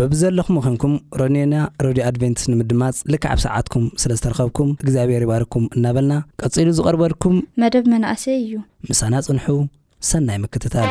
በብዘለኹም ኾንኩም ረንዮና ረድዮ ኣድቨንትስ ንምድማፅ ልክዕ ኣብ ሰዓትኩም ስለ ዝተረኸብኩም እግዚኣብሔር ይባርኩም እናበልና ቀፂሉ ዝቐርበልኩም መደብ መናእሰይ እዩ። ምሳና ፅንሑ ሰናይ ምክትታል።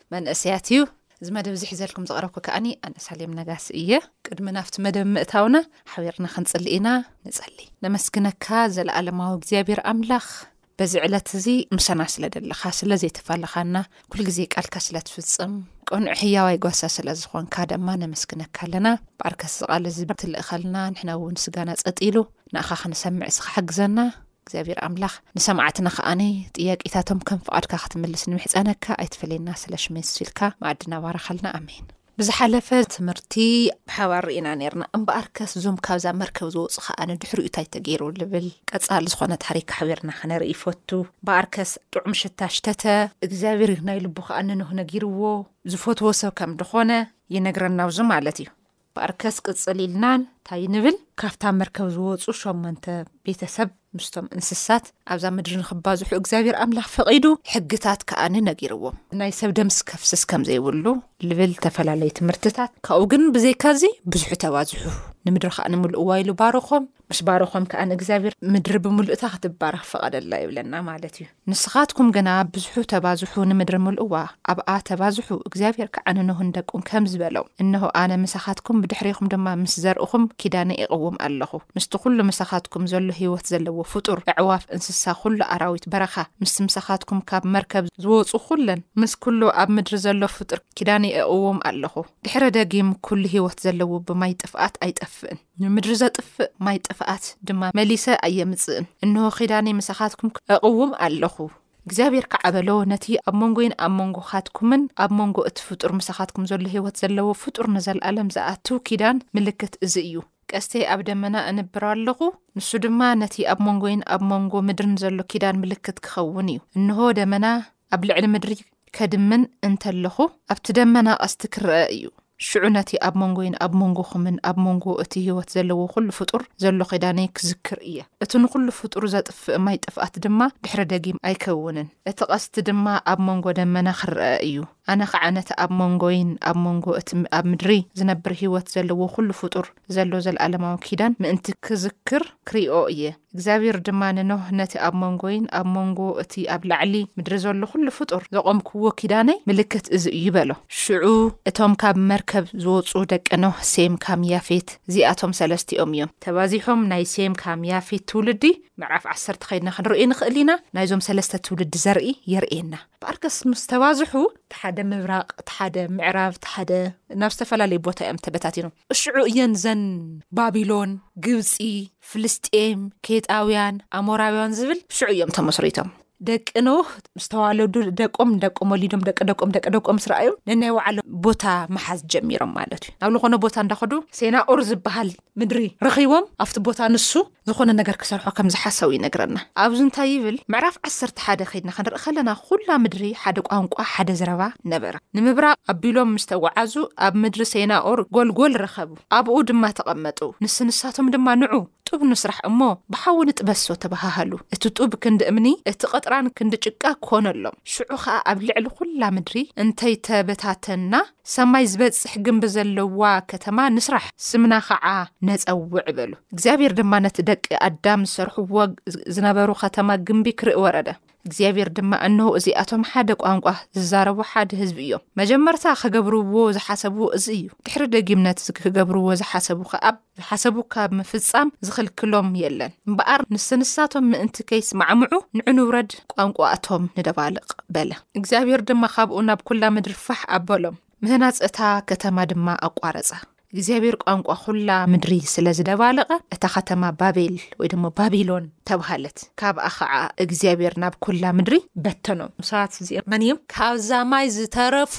መንእሰያት እዩ። እዚ መደብ እዚ ሒዘልኩም ዝቐረብኩ ከኣ ኣነ ሳሌም ነጋሲ እየ። ቅድሚ ናብቲ መደብ ምእታውና ሓቢርና ክንጽሊ ኢና፣ ንጸሊ። ነመስግነካ ዘለኣለማዊ እግዚኣብሔር ኣምላኽ በዚ ዕለት እዚ ምሳና ስለ ደለኻ፣ ስለ ዘይተፋለኻና፣ ኩሉ ግዜ ቃልካ ስለ ትፍጽም፣ ቅኑዕ ሕያዋይ ጓሳ ስለ ዝኾንካ ደማ ነመስግነካ ኣለና። ባርከስ እዚ ቃል እዚ ትልእኸልና ንሕና እውን ስጋና ጸጥ ኢሉ ንኣኻ ክንሰምዕ ስኻ ሓግዘና። እግዚኣብሔር ኣምላኽ ንሰማዕትና ከኣኒ ጥያቄታቶም ከም ፍቓድካ ክትምልስ ንምሕጸነካ ኣይትፈለየና ስለ ሽም የሱስ ኢልካ መኣድና ባርኸልና ኣሜን። ብዝሓለፈ ትምህርቲ ብሓባር ርኢና ነርና እምበኣር ከስ ዞም ካብዛ መርከብ ዝወፁ ከኣ ንድሕሪኡ እንታይ ተገይሩ ልብል ቀፃሊ ዝኾነ ታሪክ ኣሕቢርና ክነርኢ ይፈቱ እምበኣር ከስ ጥዑም ሽታ ሽተተ እግዚኣብሔር ናይ ልቡ ከኣ ንኖህ ነጊርዎ ዝፈትዎ ሰብ ከም ድኾነ ይነግረና ኣብዚ ማለት እዩ በኣርከስ ቅጽል ኢልና እንታይ ንብል? ካብታ መርከብ ዝወጹ ሸሞንተ ቤተ ሰብ ምስቶም እንስሳት ኣብዛ ምድሪ ንኽባዝሑ እግዚኣብሔር ኣምላኽ ፈቒዱ ሕግታት ከኣኒ ነጊርዎም ናይ ሰብ ደምስ ከፍስስ ከም ዘይብሉ ልብል ተፈላለዩ ትምህርትታት ካብኡ ግን ብዘይካዚ ብዙሑ ተባዝሑ ንምድሪ ከኣ ንምልእዋ ኢሉ ባርኾም ምስ ባረኾም ከኣ ንእግዚኣብሔር ምድሪ ብምሉእታ ክትባረኽ ፈቐደላ ይብለና ማለት እዩ። ንስኻትኩም ግና ብዝሑ ተባዝሑ ንምድሪ ምልእዋ ኣብኣ ተባዝሑ እግዚኣብሔር ከኣ ንኖህ ንደቁን ከምዚ በሎ እንሆ ኣነ ምሳኻትኩም ብድሕሬኹም ድማ ምስ ዘርእኹም ኪዳነይ እቕውም ኣለኹ ምስቲ ኩሉ ምሳኻትኩም ዘሎ ሕይወት ዘለዎ ፍጡር ኣዕዋፍ እንስሳ ኩሉ ኣራዊት በረኻ ምስቲ ምሳኻትኩም ካብ መርከብ ዝወጹ ኩለን ምስ ኩሉ ኣብ ምድሪ ዘሎ ፍጡር ኪዳነይ እቕውም ኣለኹ ድሕረ ደጊም ኩሉ ሕይወት ዘለዎ ብማይ ጥፍኣት ኣይጠፍእን። ንምድሪ ዘጥፍእ ማይ ጥፍኣት ድማ መሊሰ ኣየምጽእን እንሆ ኺዳኒ ምሳኻትኩም ኣቕውም ኣለኹ እግዚኣብሔር ከዓ በሎ ነቲ ኣብ መንጎይን ኣብ መንጎኻትኩምን ኣብ መንጎ እቲ ፍጡር ምሳኻትኩም ዘሎ ህይወት ዘለዎ ፍጡር ንዘለኣለም ዝኣትው ኪዳን ምልክት እዚ እዩ ቀስተይ ኣብ ደመና እንብሮ ኣለኹ ንሱ ድማ ነቲ ኣብ መንጎይን ኣብ መንጎ ምድርን ዘሎ ኪዳን ምልክት ክኸውን እዩ እንሆ ደመና ኣብ ልዕሊ ምድሪ ከድምን እንተለኹ፣ ኣብቲ ደመና ቐስቲ ክረኣ እዩ፣ ሽዑ ነቲ ኣብ መንጎይን ኣብ መንጎኹምን ኣብ መንጎ እቲ ህይወት ዘለዎ ዅሉ ፍጡር ዘሎ ኺዳነይ ክዝክር እየ። እቲ ንዅሉ ፍጡር ዘጥፍእ ማይ ጥፍኣት ድማ ድሕሪ ደጊም ኣይከውንን፣ እቲ ቐስቲ ድማ ኣብ መንጎ ደመና ክረኣ እዩ። ኣነ ኸኣ ነቲ ኣብ መንጎይን ኣብ መንጎ እቲ ኣብ ምድሪ ዚነብር ህይወት ዘለዎ ዅሉ ፍጡር ዘሎ ዘለኣለማዊ ኪዳን ምእንቲ ክዝክር ክርእዮ እየ። እግዚኣብሄር ድማ ንኖህ፣ ነቲ ኣብ መንጎይን ኣብ መንጎ እቲ ኣብ ላዕሊ ምድሪ ዘሎ ዅሉ ፍጡር ዘቘምክዎ ኪዳነይ ምልክት እዚ እዩ፣ በሎ። ሽዑ እቶም ካብ መርከብ ዝወጹ ደቂ ኖህ፣ ሴም፣ ካም፣ ያፌት፣ እዚኣቶም ሰለስቲኦም እዮም። ተባዚሖም ናይ ሴም፣ ካም፣ ያፌት ትውልዲ፣ ምዕራፍ ዓሰርተ ኸይድና ኽንርእዮ ንኽእል ኢና፣ ናይዞም ሰለስተ ትውልዲ ዘርኢ የርእየና። እምበኣርከስ ምስ ተባዝሑ፣ እቲ ሓደ ምብራቕ፣ እቲ ሓደ ምዕራብ፣ እቲ ሓደ ናብ ዝተፈላለየ ቦታ እዮም ተበታቲኖም። ሽዑ እየን እዘን ባቢሎን፣ ግብጺ፣ ፍልስጤም፣ ኬጣውያን፣ ኣሞራውያን ዝብል ሽዑ እዮም ተመስሪቶም። ደቂ ኖህ ምስ ተዋለዱ ደቆም ንደቆም ወሊዶም ደቂ ደቆም ደቂ ደቆም ምስ ረኣዩ ንናይ ባዕሎም ቦታ ምሓዝ ጀሚሮም ማለት እዩ። ናብ ዝኾነ ቦታ እንዳኸዱ ሴናኡር ዝበሃል ምድሪ ረኺቦም ኣብቲ ቦታ ንሱ ዝኾነ ነገር ክሰርሖ ከም ዝሓሰቡ ይነግረና። ኣብዚ እንታይ ይብል ምዕራፍ ዓሰርተ ሓደ ከይድና ክንርኢ ከለና ኩላ ምድሪ ሓደ ቋንቋ ሓደ ዝረባ ነበራ። ንምብራቕ ኣቢሎም ምስ ተጓዓዙ ኣብ ምድሪ ሴናኦር ጎልጎል ረኸቡ ኣብኡ ድማ ተቐመጡ። ንስንሳቶም ድማ ንዑ ጡብ ንስራሕ እሞ ብሓዊ ንጥበሶ ተበሃሃሉ። እቲ ጡብ ክንዲ እምኒ እቲ ቕጥራን ክንዲ ጭቃ ኮነሎም። ሽዑ ኸኣ ኣብ ልዕሊ ኹላ ምድሪ እንተይተበታተንና፣ ሰማይ ዝበጽሕ ግምቢ ዘለዋ ከተማ ንስራሕ፣ ስምና ኸዓ ነጸውዕ በሉ። እግዚኣብሄር ድማ ነቲ ደቂ ኣዳም ዝሰርሕዎ ዝነበሩ ኸተማ ግምቢ ክርኢ ወረደ። እግዚኣብሄር ድማ እንሆ እዚኣቶም ሓደ ቋንቋ ዝዛረቡ ሓደ ህዝቢ እዮም። መጀመርታ ኸገብርዎ ዝሓሰብዎ እዚ እዩ። ድሕሪ ደጊም ነቲ ክገብርዎ ዝሓሰቡ ኸኣ ዝሓሰቡካ ኣብ ምፍጻም ዝኽልክሎም የለን። እምበኣር ንሰንሳቶም ምእንቲ ከይስማዕምዑ ንዑ ንውረድ ቋንቋኣቶም ንደባልቕ በለ። እግዚኣብሄር ድማ ካብኡ ናብ ኵላ ምድሪ ፋሕ ኣበሎም፣ ምህናጽ እታ ከተማ ድማ ኣቋረጻ። እግዚኣብሄር ቋንቋ ዅላ ምድሪ ስለ ዝደባለቐ እታ ኸተማ ባቤል ወይ ደሞ ባቢሎን ተብሃለት። ካብኣ ኸዓ እግዚኣብሄር ናብ ኵላ ምድሪ በተኖም። ሰባት እዚኦም መን እዮም? ካብዛ ማይ ዝተረፉ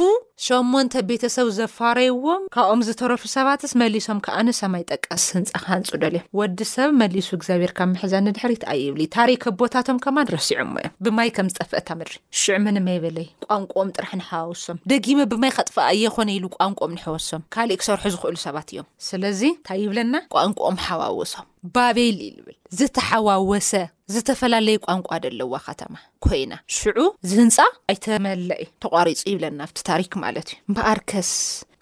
ሸሞንተ ቤተሰብ ዘፋረይዎም ካብኦም ዝተረፉ ሰባትስ መሊሶም ከኣ ንሰማይ ጠቀስ ህንጻ ክሃንጹ ደልዮም። ወዲ ሰብ መሊሱ እግዚኣብሔር ካብ ምሕዛ ንድሕሪት ኣይብልይ። ታሪክ ኣቦታቶም ከማን ረሲዖሞ እዮም። ብማይ ከም ዝጠፍእት እታ ምድሪ። ሽዕ ምንም ኣይበለይ ቋንቁኦም ጥራሕ ንሓዋውሶም። ደጊመ ብማይ ከጥፍኣ እየ ኮነ ኢሉ ቋንቁኦም ንሐወሶም። ካሊእ ክሰርሑ ዝክእሉ ሰባት እዮም። ስለዚ እንታይ ይብለና ቋንቁኦም ሓዋውሶም። ባቤል እዩ ልብል። ዝተሓዋወሰ፣ ዝተፈላለየ ቋንቋ ደለዋ ከተማ። ኮይና ሽዑ ዝህንጻ ኣይተመለኢ ተቋሪጹ ይብለና ኣብቲ ታሪክ ማለት እዩ እምበኣርከስ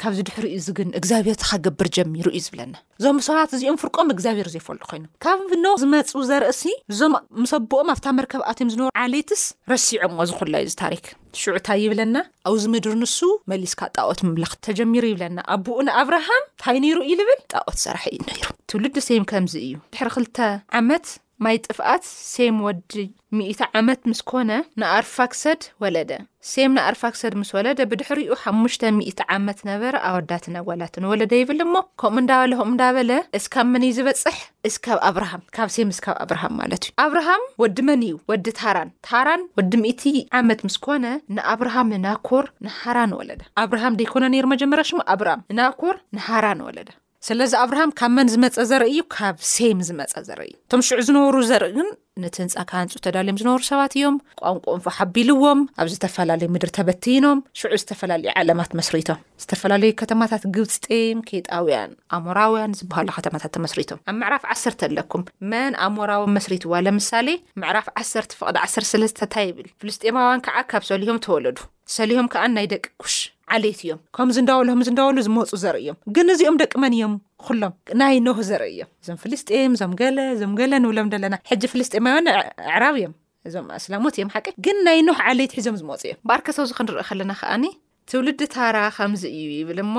ካብዚ ድሕሪ እዚ ግን እግዚኣብሔር ተካገብር ጀሚሩ እዩ ዝብለና እዞም ሰባት እዚኦም ፍርቆም እግዚኣብሔር ዘይፈልጡ ኮይኖም ካብ ኖ ዝመፁ ዘርእሲ እዞም ምሰቦኦም ኣብታ መርከብ ኣትዮም ዝነበሩ ዓሌትስ ረሲዖምዎ ዝኩላ እዩ ዝታሪክ ሽዑታ ይብለና ኣብዚ ምድሪ ንሱ መሊስካ ጣኦት ምምላኽ ተጀሚሩ ይብለና ኣቦኡ ንኣብርሃም እንታይ ነይሩ እዩ ዝብል ጣኦት ሰራሕ እዩ ነይሩ ትውልዲ ሰም ከምዚ እዩ ድሕሪ ክልተ ዓመት ማይ ጥፍኣት ሴም ወዲ ሚእቲ ዓመት ምስ ኮነ ንኣርፋክሰድ ወለደ። ሴም ንኣርፋክሰድ ምስ ወለደ ብድሕሪኡ ሓሙሽተ ሚእቲ ዓመት ነበረ፣ ኣወዳትን ኣጓላትን ወለደ ይብል እሞ ከምኡ እንዳበለ ከምኡ እንዳበለ እስካብ መን እዩ ዝበጽሕ? እስካብ ኣብርሃም፣ ካብ ሴም እስካብ ኣብርሃም ማለት እዩ። ኣብርሃም ወዲ መን እዩ? ወዲ ታራን። ታራን ወዲ ሚእቲ ዓመት ምስ ኮነ ንኣብርሃም፣ ንናኮር፣ ንሃራን ወለደ። ኣብርሃም ደይኮነ ነይሩ መጀመርያ ሽሙ ኣብራም፣ ንናኮር፣ ንሃራን ወለደ። ስለዚ ኣብርሃም ካብ መን ዝመጸ ዘርኢ እዩ ካብ ሴም ዝመጸ ዘርኢ እዩ እቶም ሽዑ ዝነበሩ ዘርኢ ግን ነቲ ህንፃ ክሃንፁ ተዳልዮም ዝነበሩ ሰባት እዮም ቋንቋኦም ፈሓቢልዎም ኣብ ዝተፈላለዩ ምድሪ ተበትይኖም ሽዑ ዝተፈላለዩ ዓለማት መስሪቶም ዝተፈላለዩ ከተማታት ግብፂ ጤም ኬጣውያን ኣሞራውያን ዝበሃሉ ከተማታት ተመስሪቶም ኣብ ምዕራፍ ዓሰርተ ኣለኩም መን ኣሞራዊ መስሪትዋ ለምሳሌ ምዕራፍ ዓሰርተ ፍቕዲ ዓሰርተ ሰለስተ እንታይ ይብል ፍልስጤማውያን ከዓ ካብ ሰሊሆም ተወለዱ ሰሊሆም ከኣ ናይ ደቂ ኩሽ ዓሌት እዮም። ከምዚ እንዳበሉ ከምዚ እንዳበሉ ዝመጹ ዘርኢ እዮም። ግን እዚኦም ደቂ መን እዮም? ኩሎም ናይ ኖህ ዘርኢ እዮም። እዞም ፍልስጤም፣ እዞም ገለ፣ እዞም ገለ ንብሎም ዘለና ሕጂ ፍልስጤማውያን ኣዕራብ እዮም። እዞም ኣስላሞት እዮም ሓቂ ግን ናይ ኖህ ዓሌት ሒዞም ዝመጹ እዮም። ባርከት ኣብዚ ክንርኢ ከለና ከኣኒ ትውልዲ ታራ ከምዚ እዩ ይብል እሞ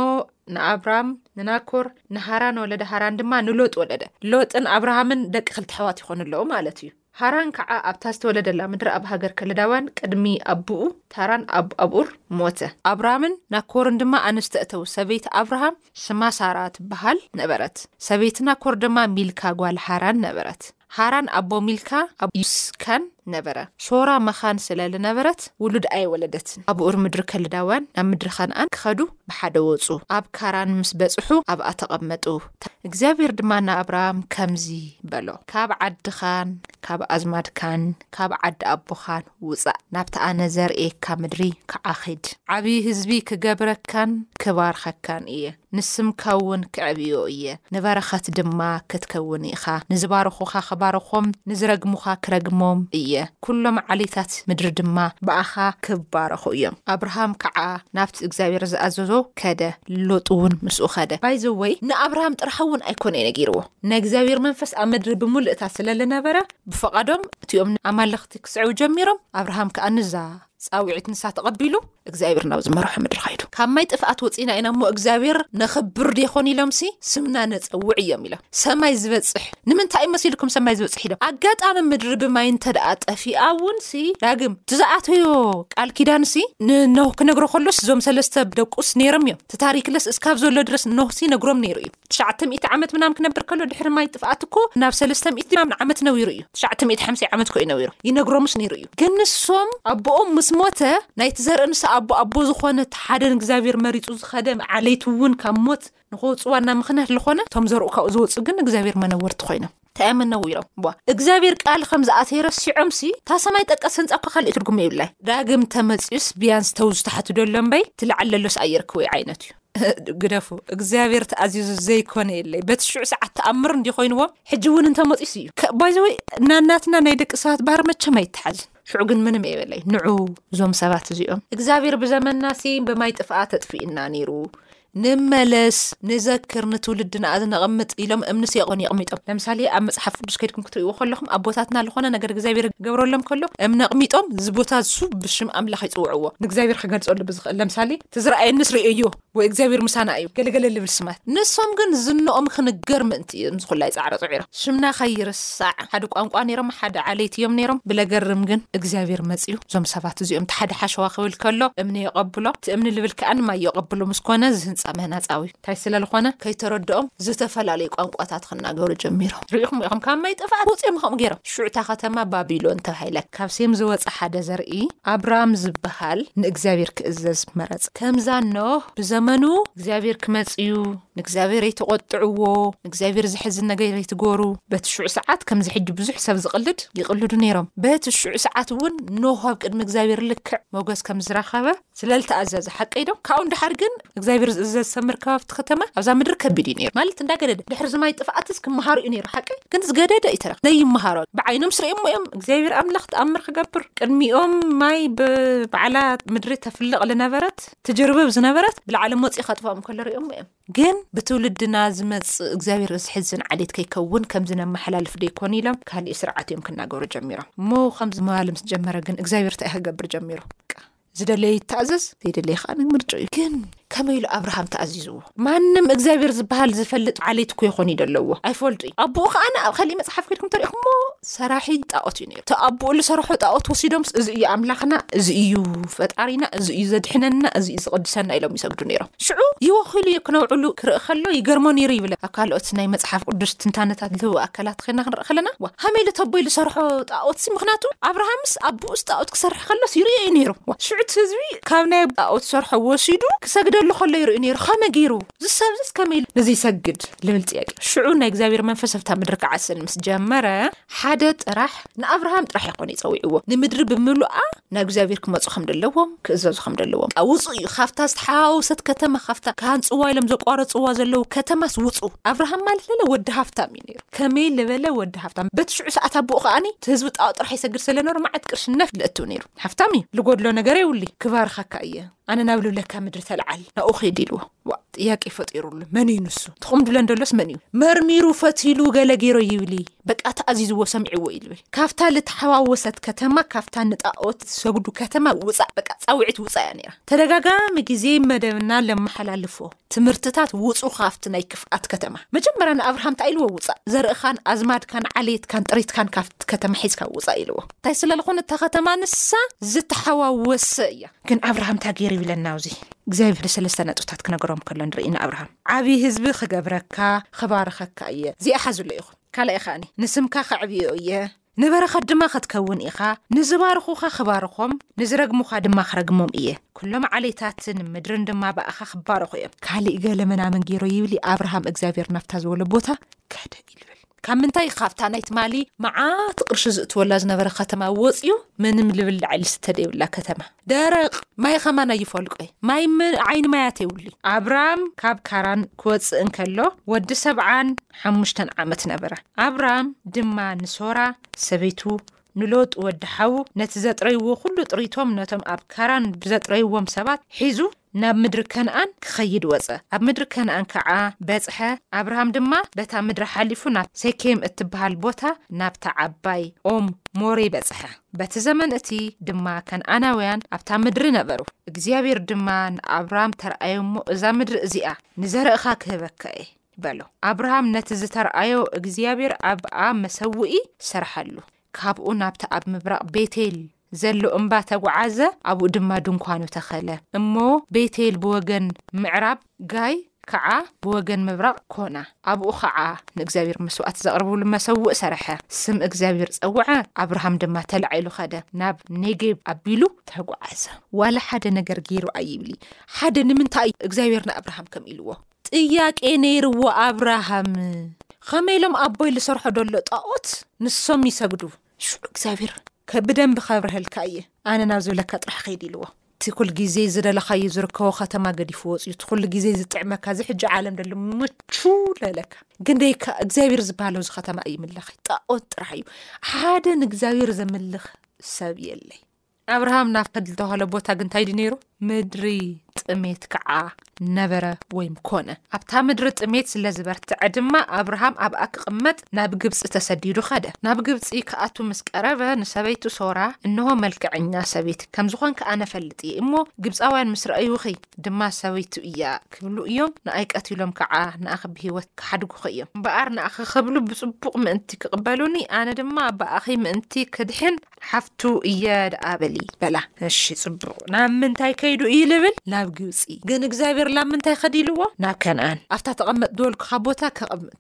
ንኣብራም ንናኮር ንሃራን ወለደ ሃራን ድማ ንሎጥ ወለደ ሎጥን ኣብርሃምን ደቂ ክልተ ኣሕዋት ይኾኑ ኣለዉ ማለት እዩ። ሃራን ከዓ ኣብታ ዝተወለደላ ምድረ ኣብ ሃገር ከለዳውያን ቅድሚ ኣቡኡ ታራን ኣብ ኣብ ኡር ሞተ። ኣብራምን ናኮርን ድማ ኣንስቲ እተዉ፣ ሰበይቲ ኣብርሃም ስማ ሳራ ትበሃል ነበረት፣ ሰበይቲ ናኮር ድማ ሚልካ ጓል ሃራን ነበረት። ሃራን ኣቦ ሚልካ ኣብ ኡስካን ነበረ። ሶራ መኻን ስለ ልነበረት ውሉድ ኣይወለደትን። ኣብ ኡር ምድሪ ከለዳውያን ናብ ምድሪ ከንኣን ክኸዱ ብሓደ ወጹ፣ ኣብ ካራን ምስ በጽሑ ኣብኣ ተቐመጡ። እግዚኣብሄር ድማ ንኣብራም ከምዚ በሎ፣ ካብ ዓድኻን ካብ ኣዝማድካን ካብ ዓዲ ኣቦኻን ውጻእ፣ ናብቲ ኣነ ዘርእየካ ምድሪ ክዓ ኺድ። ዓብዪ ህዝቢ ክገብረካን ክባርኸካን እየ፣ ንስምካውን ከዕብዮ እየ። ንበረኸት ድማ ክትከውን ኢኻ፣ ንዝባርኹኻ ኽባርኾም፣ ንዝረግሙኻ ክረግሞም እየ፣ ኵሎም ዓሌታት ምድሪ ድማ ብኣኻ ኽባረኹ እዮም። ኣብርሃም ከዓ ናብቲ እግዚኣብሄር ዝኣዘዞ ከደ፣ ሎጥውን ምስኡ ኸደ። ባይ ዘ ወይ ንኣብርሃም ጥራሕ እውን ኣይኮነ እዩ ነጊርዎ ናይ እግዚኣብሄር መንፈስ ኣብ ምድሪ ብምሉእታ ስለ ልነበረ ብፍቓዶም እቲኦም ንኣማልኽቲ ክስዕቡ ጀሚሮም ኣብርሃም ከኣ ንዛ ጻውዒት ንሳ ተቐቢሉ እግዚኣብሔር ናብ ዝመርሖ ምድሪ ኸይዱ። ካብ ማይ ጥፍኣት ወጺእና ኢና እሞ እግዚኣብሔር ነኽብር ዴኾን ኢሎምሲ ስምና ነጸውዕ እዮም ኢሎም። ሰማይ ዝበጽሕ ንምንታይ እዩ መሲልኩም ሰማይ ዝበጽሕ ኢሎም። ኣጋጣሚ ምድሪ ብማይ እንተደኣ ጠፊኣ እውንሲ ዳግም እቲ ዝኣተዮ ቃል ኪዳንሲ ንኖህ ክነግሮ ከሎስ እዞም ሰለስተ ደቁስ ነይሮም እዮም። እቲ ታሪክለስ እስካብ ዘሎ ድረስ ኖህሲ ነግሮም ነይሩ እዩ። ትሽዓተ ሚእቲ ዓመት ምናም ክነብር ከሎ ድሕሪ ማይ ጥፍኣት እኮ ናብ ሰለስተ ሚእቲ ምናምን ዓመት ነዊሩ እዩ ትሽዓተ ሚእቲ ሓምሳይ ዓመት እኮ እዩ ነዊሩ ይነግሮምስ ነይሩ እዩ ግን ንሶም ኣቦኦም ምስ ሞተ ናይቲ ዘርኢ ንሳ ኣቦ ኣቦ ዝኾነት ሓደ ንእግዚኣብሔር መሪጹ ዝኸደ ዓሌት እውን ካብ ሞት ንኸወጽዋ እና ምኽንያት ልኾነ እቶም ዘርኡ ካብኡ ዝወጹ ግን ንእግዚኣብሔር መነወርቲ ኾይኖም ታይ ኣም ነዊሮም ቧ እግዚኣብሔር ቃል ከም ዝኣተየ ረሲዖም ሲ እታ ሰማይ ጠቀስ ህንፃ እኳ ካሊእ ትርጉም የብላይ ዳግም ተመፂኡስ ቢያንስ ተውዝ ታሕቱ ደሎ እምበይ ትላዕል ደሎስ ኣይርክቦይ ዓይነት እዩ ግደፉ እግዚኣብሔር ተኣዚዙ ዘይኮነ የለይ በቲ ሽዑ ሰዓት ተኣምር እንዲ ኮይንዎም ሕጂ እውን እንተመፂኡስ እዩ ባይዘወይ ናናትና ናይ ደቂ ሰባት ባህር መቸም ኣይተሓዝን ሽዑ ግን ምንም የበለይ ንዑ እዞም ሰባት እዚኦም እግዚኣብሔር ብዘመናሲ ብማይ ጥፍኣ ተጥፍእና ነይሩ ንመለስ ንዘክር ንትውልዲ ንኣዝ ነቕምጥ ኢሎም እምኒ ሴቕሎን የቕሚጦም ለምሳሌ ኣብ መጽሓፍ ቅዱስ ከድኩም ክትርእዎ ከለኹም ኣቦታትና ልኾነ ነገር እግዚኣብሔር ክገብረሎም ከሎ እምኒ ኣቕሚጦም ዝቦታ ዝሱ ብሽም ኣምላኽ ይጽውዕዎ ንእግዚኣብሔር ክገልጸሉ ብዝኽእል ለምሳሌ ትዝረኣየንስ ርእዮ ወይ እግዚኣብሔር ምሳና እዩ ገለገለ ልብል ስማት ንሶም ግን ዝንኦም ክንገር ምእንቲ ምስ ኹላይ ጻዕረ ጽዒረ። ሽምና ከይርሳዕ ሓደ ቋንቋ ኔሮም ሓደ ዓሌት ኢዮም ኔሮም ብለገርም ግን እግዚኣብሔር መጽዩ እዞም ሰባት እዚኦም እቲ ሓደ ሓሸዋ ክብል ከሎ እምኒ የቀብሎ እቲ እምኒ ልብል ከኣኒ ማይ የቀብሎ ምስ ኮነ እዚ ህንጻ ምህናጻዊ እንታይ ስለ ልኾነ ከይተረድኦም ዝተፈላለዩ ቋንቋታት ክናገሩ ጀሚሮም ርኢኹም ኢኹም ካብ ማይ ጥፍኣት ወጽዮም ከምኡ ጌሮም ሽዑ እታ ከተማ ባቢሎን ተባሂለት ካብ ሴም ዝወጸ ሓደ ዘርኢ ኣብራም ዝብሃል ንእግዚኣብሔር ክእዘዝ መረጸ ከምዛ ኖህ ብዘመኑ እግዚኣብሔር ክመጽዩ ንእግዚኣብሄር ኣይተቖጥዕዎ፣ ንእግዚኣብሄር ዘሕዝን ነገር ኣይትገሩ። በቲ ሽዑ ሰዓት ከምዚ ሕጂ ብዙሕ ሰብ ዝቕልድ ይቕልዱ ነይሮም። በቲ ሽዑ ሰዓት እውን ኖህ ኣብ ቅድሚ እግዚኣብሄር ልክዕ ሞገስ ከም ዝረኸበ ስለ ዝተኣዘዘ ሓቀይ ዶ? ካብኡ ንደሓር ግን እግዚኣብሄር ዝእዘዝ ሰብ ምርካብ ኣብቲ ከተማ ኣብዛ ምድሪ ከቢድ እዩ ነይሩ። ማለት እንዳገደደ ድሕሪ እዚ ማይ ጥፍኣትስ ክመሃሩ እዩ ነይሩ ሓቀይ ግን ዝገደደ እዩ ተረኽበ። ዘይመሃሮ ብዓይኖምስ ርእዮምዎ እዮም እግዚኣብሄር ኣምላኽ ተኣምር ክገብር ቅድሚኦም ማይ ብባዕላ ምድሪ ተፍልቕ ልነበረት። ትጅርብብ ዝነበረት ብላዕሊ ሞፂ ከጥፍኦም ከሎ ሪኦም እዮም ግን ብትውልድና ዝመፅእ እግዚኣብሔር ዝሕዝን ዓሌት ከይከውን ከምዚ ነመሓላልፍ ደይኮኑ ኢሎም ካሊእ ስርዓት እዮም ክናገሩ ጀሚሮም እሞ ከምዚ ምባል ምስ ጀመረ ግን እግዚኣብሔር እንታይ ክገብር ጀሚሩ ዝደለየ ይተኣዘዝ ዘይደለየ ከዓ ንምርጭ እዩ ግን ከመይ ኢሉ ኣብርሃም ተኣዚዝዎ ማንም እግዚኣብሔር ዝበሃል ዝፈልጥ ዓሌት እኮ ይኾን እዩ ደለዎ ኣይፈልጡ እዩ ኣቦኡ ከኣ ኣብ ኸሊእ መጽሓፍ ከድኩም ተሪእኹሞ ሰራሒ ጣኦት እዩ ነይሩ እቲ ኣቦኡ ዝሰረሖ ጣኦት ወሲዶምስ እዚ እዩ ኣምላኽና እዚ እዩ ፈጣሪና እዚ እዩ ዘድሕነና እዚ እዩ ዝቕድሰና ኢሎም ይሰግዱ ነይሮም ሽዑ ይወኺሉ እዩ ክነውዕሉ ክርኢ ከሎ ይገርሞ ነይሩ ይብለ ኣብ ካልኦት ናይ መጽሓፍ ቅዱስ ትንታነታት ዝህቡ ኣካላት ኸና ክንርኢ ከለና ዋ ሃመይ ኢሉ ተቦይ ዝሰርሖ ጣኦት ምክንያቱ ኣብርሃምስ ኣቦኡስ ጣኦት ክሰርሕ ከሎስ ይርእዮ እዩ ነይሩ ሽዑ እቲ ህዝቢ ካብ ናይ ጣኦት ሰርሖ ወሲዱ ክሰግደሉ ከሎ ይርኢ ነይሩ ከመይ ገይሩ እዚ ሰብዚስ ከመይ ኢሉ ነዚ ይሰግድ ልብል ጥያቄ ሽዑ ናይ እግዚኣብሔር መንፈስ ኣብታ ምድሪ ክዓስል ምስ ጀመረ ሓደ ጥራሕ ንኣብርሃም ጥራሕ ይኮነ ይጸዊዕዎ ንምድሪ ብምሉኣ ናብ እግዚኣብሔር ክመጹ ከም ደለዎም ክእዘዙ ከም ደለዎም ቃ ውጹ እዩ ካብታ ዝተሓዋወሰት ከተማ ካብታ ክሃንጽዋ ኢሎም ዘቋረጽዋ ዘለዉ ከተማስ ውጹ ኣብርሃም ማለት ለለ ወዲ ሃፍታም እዩ ነይሩ ከመይ ልበለ ወዲ ሃፍታም በቲ ሽዑ ሰዓት ኣቦኡ ከዓኒ እቲ ህዝቢ ጣኦ ጥራሕ ይሰግድ ስለነሩ መዓት ቅርሺ ነፍ ልእትው ነይሩ ሃፍታም እዩ ልጎድሎ ነገር የብሉ ክባርኻካ እየ ኣነ ናብ ልብለካ ምድሪ ተለዓል ናብኡ ኸይዲ ኢልዎ ዋ ጥያቄ ፈጢሩሉ መን እዩ ንሱ ትኹምድለን ደሎስ መን እዩ መርሚሩ ፈትሉ ገለ ገይሮ ይብሊ በቃ ተኣዚዝዎ ሰሚዕዎ ኢሉ ይብል ካብታ ልተሓዋወሰት ከተማ ካብታ ንጣኦት ዝሰግዱ ከተማ ውፃእ በቃ ፃውዒት ውፃእ እያ ነይራ ተደጋጋሚ ግዜ መደብና ለመሓላልፎ ትምህርትታት ውጹ ካፍቲ ናይ ክፍኣት ከተማ። መጀመርያ ንኣብርሃም ታይ ኢልዎ ውጻእ ዘርእካን ኣዝማድካን ዓሌትካን ጥሪትካን ካብቲ ከተማ ሒዝካ ውጻእ ኢልዎ ታይ ስለልኮነ እታ ከተማ ንሳ ዝተሓዋወሰ እያ ግን ኣብርሃም ታይ ገሩ ይብለና ኣብዚ እግዚኣብሔር ሰለስተ ነጥብታት ክነገሮም ከሎ ንርኢ ንኣብርሃም ዓቢ ህዝቢ ክገብረካ ክባርኸካ እየ እዚኣ ሓዝሉ ኢኩም ካልኣይ ከኣ ንስምካ ከዕብዮ እየ ንበረኸት ድማ ኽትከውን ኢኻ፣ ንዚባርኹኻ ኽባርኾም፣ ንዚረግሙኻ ድማ ኽረግሞም እየ፣ ኵሎም ዓሌታትን ምድርን ድማ ብኣኻ ኺባረኹ እዮም። ካልእ ገለ ምናምን ገይሮ ይብሊ ኣብርሃም እግዚኣብሔር ናብታ ዝበሎ ቦታ ከደ ኢልብል ካብ ምንታይ ካብታ ናይ ትማሊ መዓት ቅርሺ ዝእትወላ ዝነበረ ከተማ ወጽዩ ምንም ልብላዕ ልስተ ደይብላ ከተማ ደረቕ ማይ ኸማን ኣይፈልቆይ፣ ማይ እመ ዓይኒ ማያት የብሉይ። ኣብራም ካብ ካራን ክወጽእ እንከሎ ወዲ ሰብዓን ሓሙሽተን ዓመት ነበረ። ኣብራም ድማ ንሶራ ሰበይቱ፣ ንሎጥ ወዲ ሓዉ፣ ነቲ ዘጥረይዎ ዅሉ ጥሪቶም ነቶም ኣብ ካራን ብዘጥረይዎም ሰባት ሒዙ ናብ ምድሪ ከነኣን ኪኸይድ ወጸ። ኣብ ምድሪ ከነኣን ከኣ በጽሐ፣ ኣብርሃም ድማ በታ ምድሪ ሓሊፉ ናብ ሴኬም እትብሃል ቦታ ናብታ ዓባይ ኦም ሞሬ በጽሐ። በቲ ዘመን እቲ ድማ ከነኣናውያን ኣብታ ምድሪ ነበሩ። እግዚኣብሄር ድማ ንኣብርሃም ተርኣዮ እሞ እዛ ምድሪ እዚኣ ንዘርእኻ ክህበካ እየ በሎ። ኣብርሃም ነቲ ዝተርኣዮ እግዚኣብሄር ኣብኣ መሰውኢ ሰርሐሉ። ካብኡ ናብቲ ኣብ ምብራቕ ቤቴል ዘሎ እምባ ተጕዓዘ፣ ኣብኡ ድማ ድንኳኑ ተኸለ። እሞ ቤቴል ብወገን ምዕራብ፣ ጋይ ከኣ ብወገን ምብራቕ ኰና። ኣብኡ ኸኣ ንእግዚኣብሄር መስዋእቲ ዘቕርቡሉ መሰውእ ሰርሐ፣ ስም እግዚኣብሄር ጸውዐ፣ ኣብርሃም ድማ ተላዒሉ ኸደ፣ ናብ ኔጌብ ኣቢሉ ተጕዓዘ። ዋላ ሓደ ነገር ገይሩ ኣይብሊ፣ ሓደ ንምንታይ እግዚኣብሄር ንኣብርሃም ከምኡ ኢልዎ? ጥያቄ ነይርዎ ኣብራሃም ኸመይ ኢሎም ኣቦይ ልሰርሖ ደሎ ጣኦት ንሶም ይሰግዱ ሽዑ እግዚኣብሔር ብደንቢ ከብርሀልካ እየ ኣነ ናብ ዝብለካ ጥራሕ ኸይድ ኢልዎ እቲ ኩል ግዜ ዝደለኻዩ ዝርከቦ ኸተማ ገዲፉ ወፅዩ እቲ ኩሉ ግዜ ዝጥዕመካ እዚ ሕጂ ዓለም ደሎ ምቹ ለለካ ግን ደይካ እግዚኣብሔር ዝበሃሎ እዚ ኸተማ እዩ ምላኸይ ጣኦት ጥራሕ እዩ ሓደ ንእግዚኣብሔር ዘምልኽ ሰብ የለይ ኣብርሃም ናብ ከድል ተባህለ ቦታ ግን እንታይ ድዩ ነይሩ ምድሪ ጥሜት ከዓ ነበረ ወይም ኮነ ኣብታ ምድሪ ጥሜት ስለ ዝበርትዐ ድማ ኣብርሃም ኣብኣ ክቕመጥ ናብ ግብፂ ተሰዲዱ ኸደ ናብ ግብፂ ክኣቱ ምስ ቀረበ ንሰበይቱ ሶራ እንሆ መልክዐኛ ሰበይቲ ከም ዝኾንኪ ኣነ ፈልጥ እየ እሞ ግብፃውያን ምስ ረኣዩኺ ድማ ሰበይቱ እያ ክብሉ እዮም ንኣይ ቀቲሎም ከዓ ንኣኺ ብሂወት ክሓድጉኺ እዮም እምበኣር ንኣኺ ክብሉ ብፅቡቕ ምእንቲ ክቕበሉኒ ኣነ ድማ ብኣኺ ምእንቲ ክድሕን ሓፍቱ እየ ደኣ በሊ በላ። እሺ ጽቡቕ ናብ ምንታይ ከይዱ እዩ ልብል? ናብ ግብጺ። ግን እግዚኣብሔር ላብ ምንታይ ኸድ ኢልዎ? ናብ ከንኣን። ኣብታ ተቐመጥ ዝበልኩኻ ቦታ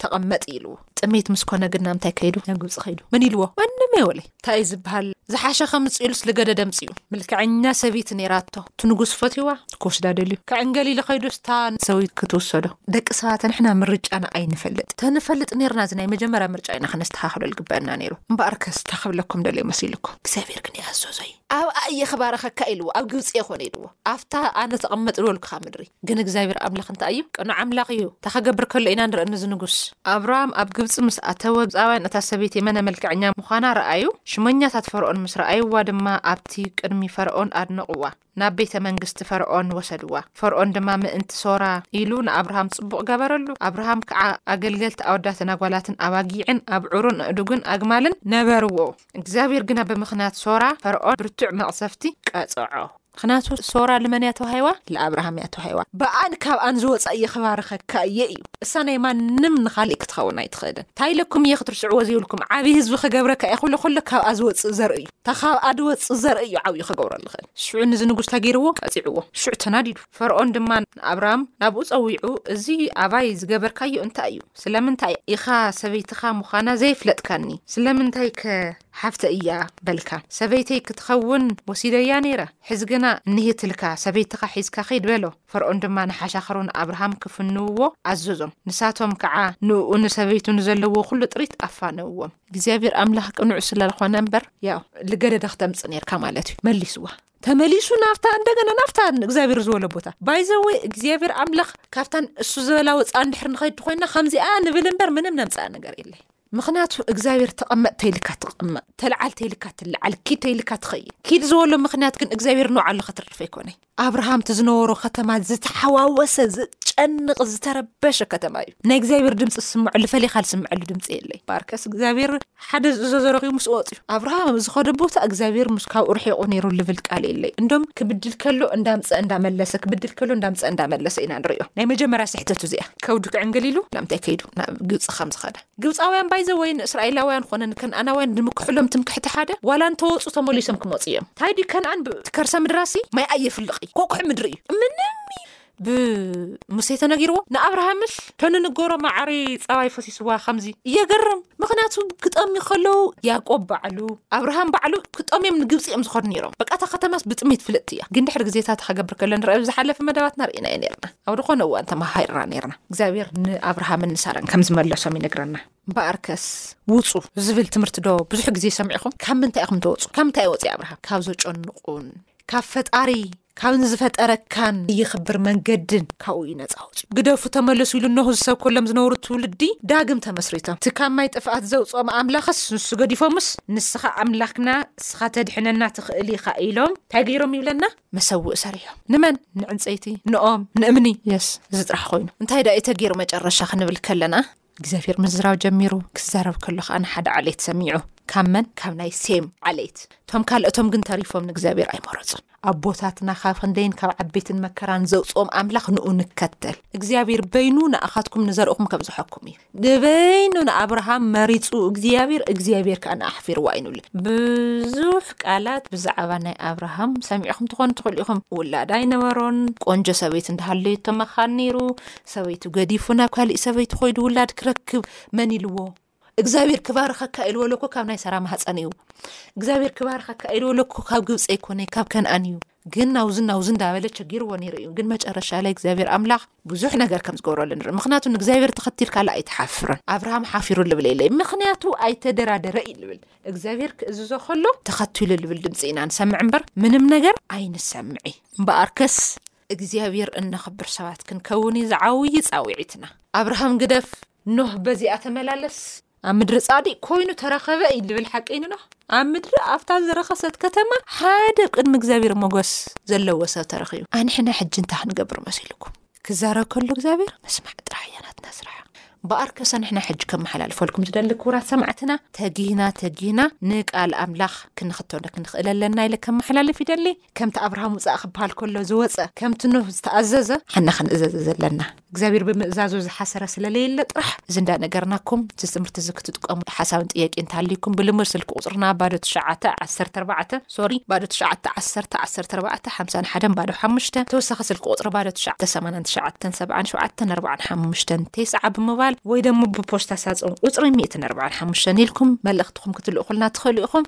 ተቐመጥ ኢልዎ። ጥሜት ምስ ኮነ ግን ናምንታይ ከይዱ? ናብ ግብጺ ከይዱ። መን ኢልዎ? ማንም ኣይበሎይ። ታይ እዩ ዝበሃል ዝሓሸ ከምጽእ ኢሉስ ልገደድ ኣምጺኡ። ምልከዐኛ ሰብይቲ ነይራቶ እቲ ንጉስ ፈትይዋ ክወስዳ ደልዩ። ክዕንገል ኢሉ ከይዱስ እታ ሰብይቲ ክትውሰዶ። ደቂ ሰባት ንሕና ምርጫና ኣይንፈልጥ ተንፈልጥ ነርና እዚ ናይ መጀመርያ ምርጫ ኢና ክነስተኻኽሎ ልግበአና ነይሩ እምበኣር ከስ እንታይ ክብለኩም ደልዮ መሲልኩ እግዚኣብሔር ግን ይኣዘዞይ ኣብኣ እየ ክባረኸካ ኢልዎ ኣብ ግብፂ የኮነ ኢልዎ ኣብታ ኣነ ተቐመጥ ዝበልኩኻ ምድሪ ግን እግዚኣብሔር ኣምላኽ እንታይ እዩ ቅኑዕ ኣምላኽ እዩ እንታይ ከገብር ከሎ ኢና ንርኢ ንዚ ንጉስ ኣብርሃም ኣብ ግብፂ ምስ ኣተወ ግብፃውያን እታ ሰበይቲ የመነ መልክዐኛ ምዃና ረኣዩ ሽመኛታት ፈርኦን ምስ ረኣይዋ ድማ ኣብቲ ቅድሚ ፈርኦን ኣድነቕዋ ናብ ቤተ መንግስቲ ፈርኦን ወሰድዋ። ፈርኦን ድማ ምእንቲ ሶራ ኢሉ ንኣብርሃም ጽቡቕ ገበረሉ። ኣብርሃም ከኣ ኣገልገልቲ ኣወዳትን ኣጓላትን ኣባጊዕን ኣብዑርን ኣእዱግን ኣግማልን ነበርዎ። እግዚኣብሄር ግና ብምኽንያት ሶራ ፈርኦን ብርቱዕ መቕሰፍቲ ቀጽዖ። ምኽንያቱ ሶራ ልመን እያ ተዋሂባ? ልኣብርሃም እያ ተዋሂባ። ብኣኣን ካብኣን ዝወጻእ እየ ክባርኸካ እየ እዩ። እሳ ናይ ማንም ንኻልእ ክትኸውን ኣይትኽእልን። ታይ ኢለኩም እየ ክትርስዕዎ ዘይብልኩም ዓቢ ህዝቢ ክገብረካ እየ ክብሎ ከሎ ካብኣ ዝወጽእ ዘርኢ እዩ። እታ ኻብ ኣደ ወጽእ ዘርኢ እዩ ዓብዩ ኸገብሮ ልኽእል። ሽዑ ንዚ ንጉስ ተጊርዎ ቀጺዕዎ። ሽዑ ተናዲዱ። ፈርኦን ድማ ንኣብራም ናብኡ ጸዊዑ እዚ ኣባይ ዝገበርካዮ እንታይ እዩ? ስለምንታይ ኢኻ ሰበይትኻ ምዃና ዘየፍለጥካኒ? ስለምንታይከ ሓፍተይ እያ በልካ? ሰበይተይ ክትኸውን ወሲደያ ነይረ፣ ሕዚ ግና እኒህትልካ፣ ሰበይትኻ ሒዝካ ኺድ በሎ። ፈርኦን ድማ ንሓሻኽሩ ንኣብርሃም ክፍንውዎ ኣዘዞም። ንሳቶም ከዓ ንእኡ ንሰበይቱ ንዘለዎ ኹሉ ጥሪት ኣፋነውዎም። እግዚኣብሔር ኣምላኽ ቅኑዕ ስለዝኾነ እምበር ያው ልገደደ ክተምፅ ነርካ ማለት እዩ መሊስዋ ተመሊሱ ናብታ እንደገና ናብታ እግዚኣብሔር ዝበሎ ቦታ ባይዘወ እግዚኣብሔር ኣምላኽ ካብታን እሱ ዝበላ ወፃ ንድሕር ንኸይድ ኮይና ከምዚኣ ንብል እምበር ምንም ነምፅኣ ነገር የለ ምክንያቱ እግዚኣብሔር ተቐመጥ ተይልካ ትቐመጥ ተለዓል ተይልካ ትለዓል ኪድ ተይልካ ትኸይድ ኪድ ዝበሎ ምክንያት ግን እግዚኣብሔር ንባዓሉ ክትርፍ ኣይኮነይ ኣብርሃም እቲ ዝነበሮ ከተማ ዝተሓዋወሰ ዘጨንቕ ዝተረበሸ ከተማ እዩ ናይ እግዚኣብሔር ድምፂ ዝስምዐሉ ፈሊኻ ዝስምዐሉ ድምፂ የለይ ባርከስ እግዚኣብሔር ሓደ ዝእዞ ዘረኪቡ ምስ ወፅዩ ኣብርሃም ኣብ ዝኸደ ቦታ እግዚኣብሔር ምስ ካብኡ ርሒቑ ነይሩ ልብል ቃል የለይ እንዶም ክብድል ከሎ እንዳምፀ እንዳመለሰ ክብድል ከሎ እንዳምፀ እንዳመለሰ ኢና ንሪኦ ናይ መጀመርያ ስሕተቱ እዚኣ ከብዱ ክዕንግል ኢሉ ናምንታይ ከይዱ ናብ ግብፂ ከም ዝኸደ ግብጻውያን ባይ ዘወይ ንእስራኤላውያን ኾነ ንከንኣናውያን ንምክሑሎም ትምክሕቲ ሓደ ዋላ እንተወጹ ተመሊሶም ክመጹ ኢዮም ታይ ድዩ ከንኣን ብ እቲ ከርሰ ምድራ ሲ ማይ ኣየፍልቅ ኢዩ ኮኩሒ ምድሪ ኢዩ ምንም ኢዩ ብ ሙሴ ተነጊርዎ ንኣብርሃምስ ተንንገሮ ማዕሪ ጸባይ ፈሲስዋ ከምዚ የገርም ምክንያቱ ክጠምዩ ከለው ያቆብ ባዕሉ ኣብርሃም ባዕሉ ክጠምዮም ንግብጺ ኢዮም ዝኸዱ ኔሮም በቃ እታ ከተማስ ብጥሜት ፍልጥቲ ኢያ ግን ድሕሪ ግዜታት ኸገብር ከሎ ንርኣዮ ዝሓለፈ መደባትና ርኢናዮ ኔርና ኣብ ድኾነ እዋን ተመሃሂርና ኔርና። እግዚኣብሔር ንኣብርሃምን ንሳራን ከም ዝመለሶም ይነግረና። እምበኣርከስ ውጹ ዝብል ትምህርቲ ዶ ብዙሕ ግዜ ሰሚዕኹም? ካብ ምንታይ ኢኹም ትወጹ? ካብ ምንታይ ወጺ ኣብርሃም? ካብ ዘጨንቑን ካብ ፈጣሪ ካብ ንዝፈጠረካን ዝይኽብር መንገድን ካብኡ እዩ ነጻ ወጺኡ። ግደፉ ተመለሱ ኢሉ ኖህ ዝሰብከሎም ዝነበሩ ትውልዲ ዳግም ተመስሪቶም። እቲ ካብ ማይ ጥፍኣት ዘውጽኦም ኣምላኽስ ንሱ ገዲፎምስ ንስኻ ኣምላኽና እስኻ ተድሕነና ትኽእል ኢኻ ኢሎም እንታይ ገይሮም ይብለና? መሰውእ ሰሪሖም ንመን ንዕንፀይቲ ንኦም ንእምኒ የስ እዚ ጥራሕ ኮይኑ እንታይ ዳእዩ ተገይሩ መጨረሻ ክንብል ከለና እግዚኣብሔር ምዝራብ ጀሚሩ ክዛረብ ከሎ ከዓ ንሓደ ዓሌት ሰሚዑ ካብ መን ካብ ናይ ሴም ዓሌት እቶም ካልኦቶም ግን ተሪፎም ንእግዚኣብሔር ኣይመረፁን ኣቦታትና ካብ ክንደይን ካብ ዓበይትን መከራን ዘውፅኦም ኣምላኽ ንኡ ንከተል እግዚኣብሔር በይኑ ንኣኻትኩም ንዘርእኹም ከም ዝሐኩም እዩ ንበይኑ ንኣብርሃም መሪጹ እግዚኣብሔር እግዚኣብሔር ከኣ ንኣሕፊርዋ እዩ ንብል ብዙሕ ቃላት ብዛዕባ ናይ ኣብርሃም ሰሚዕኹም ትኾኑ ትኽእሉ ኢኹም ውላድ ኣይነበሮን ቆንጆ ሰበይቲ እንዳሃለየቶ መኻን ነይሩ ሰበይቱ ገዲፉ ናብ ካሊእ ሰበይቲ ኮይዱ ውላድ ክረክብ መን ኢልዎ እግዚኣብሔር ክባርኸካ ኢልዎ ለኮ ካብ ናይ ሰራ ማህፀን እዩ እግዚኣብሔር ክባርኸካ ኢልዎ ለኮ ካብ ግብፂ ኣይኮነ ካብ ከነኣን እዩ ግን ናውዝን ናውዝ እንዳበለ ቸጊርዎ ነይሩ እዩ ግን መጨረሻ ላይ እግዚኣብሔር ኣምላኽ ብዙሕ ነገር ከም ዝገብረሉ ንርኢ ምክንያቱ ንእግዚኣብሔር ተኸቲልካለ ኣይትሓፍርን ኣብርሃም ሓፊሩ ልብል የለይ ምክንያቱ ኣይተደራደረ እዩ ልብል እግዚኣብሔር ክእዝዞ ከሎ ተኸቲሉ ልብል ድምፂ ኢና ንሰምዕ እምበር ምንም ነገር ኣይንሰምዕ እዩ እምበኣርከስ እግዚኣብሔር እነኽብር ሰባት ክንከውን እዩ ዝዓብይ ፃውዒትና ኣብርሃም ግደፍ ኖህ በዚኣ ተመላለስ ኣብ ምድሪ ጻዲቅ ኮይኑ ተረኸበ እዩ ልብል ሓቂ እይኑ ዶ ኣብ ምድሪ ኣብታ ዝረኸሰት ከተማ ሓደ ኣብ ቅድሚ እግዚኣብሔር ሞገስ ዘለዎ ሰብ ተረኺቡ ኣንሕና ሕጂ እንታይ ክንገብር መሲልኩም ክዛረብ ከሎ እግዚኣብሔር ምስማዕ ጥራሕ እያ ናትና ስራሕ በኣር ከሰ ንሕና ሕጂ ከመሓላልፈልኩም ዝደሊ ክቡራት ሰማዕትና ተጊህና ተጊህና ንቃል ኣምላኽ ክንኽተሎ ክንኽእል ኣለና ኢለ ከመሓላልፍ ይደሊ ከምቲ ኣብርሃም ውጻእ ክበሃል ከሎ ዝወጸ ከምቲ ኖህ ዝተኣዘዘ ሓና ክንእዘዘ ዘለና እግዚኣብሔር ብምእዛዞ ዝሓሰረ ስለለየለ ጥራሕ እዚ እንዳ ነገርናኩም እዚ ትምህርቲ እዚ ክትጥቀሙ ሓሳብን ጥያቄ እንተሃልይኩም ብልሙድ ስልኪ ቁፅርና ባዶ ትሽዓተ ዓሰርተ ኣርባዕተ ሶሪ ባዶ ትሽዓተ ዓሰርተ ዓሰርተ ኣርባዕተ ሓምሳን ሓደን ባዶ ሓሙሽተ ተወሳኺ ስልኪ ቁፅሪ ባዶ ትሽዓተ ሰማንያን ትሽዓተን ሰብዓን ሸውዓተን ኣርባዓን ሓሙሽተን ቴስዓ ብምባል ወይ ደሞ ብፖስታ ሳፅን ቁፅሪ ሚእትን ኣርባዓን ሓሙሽተን ኢልኩም መልእኽትኹም ክትልእኹልና ትኽእሉ ኢኹም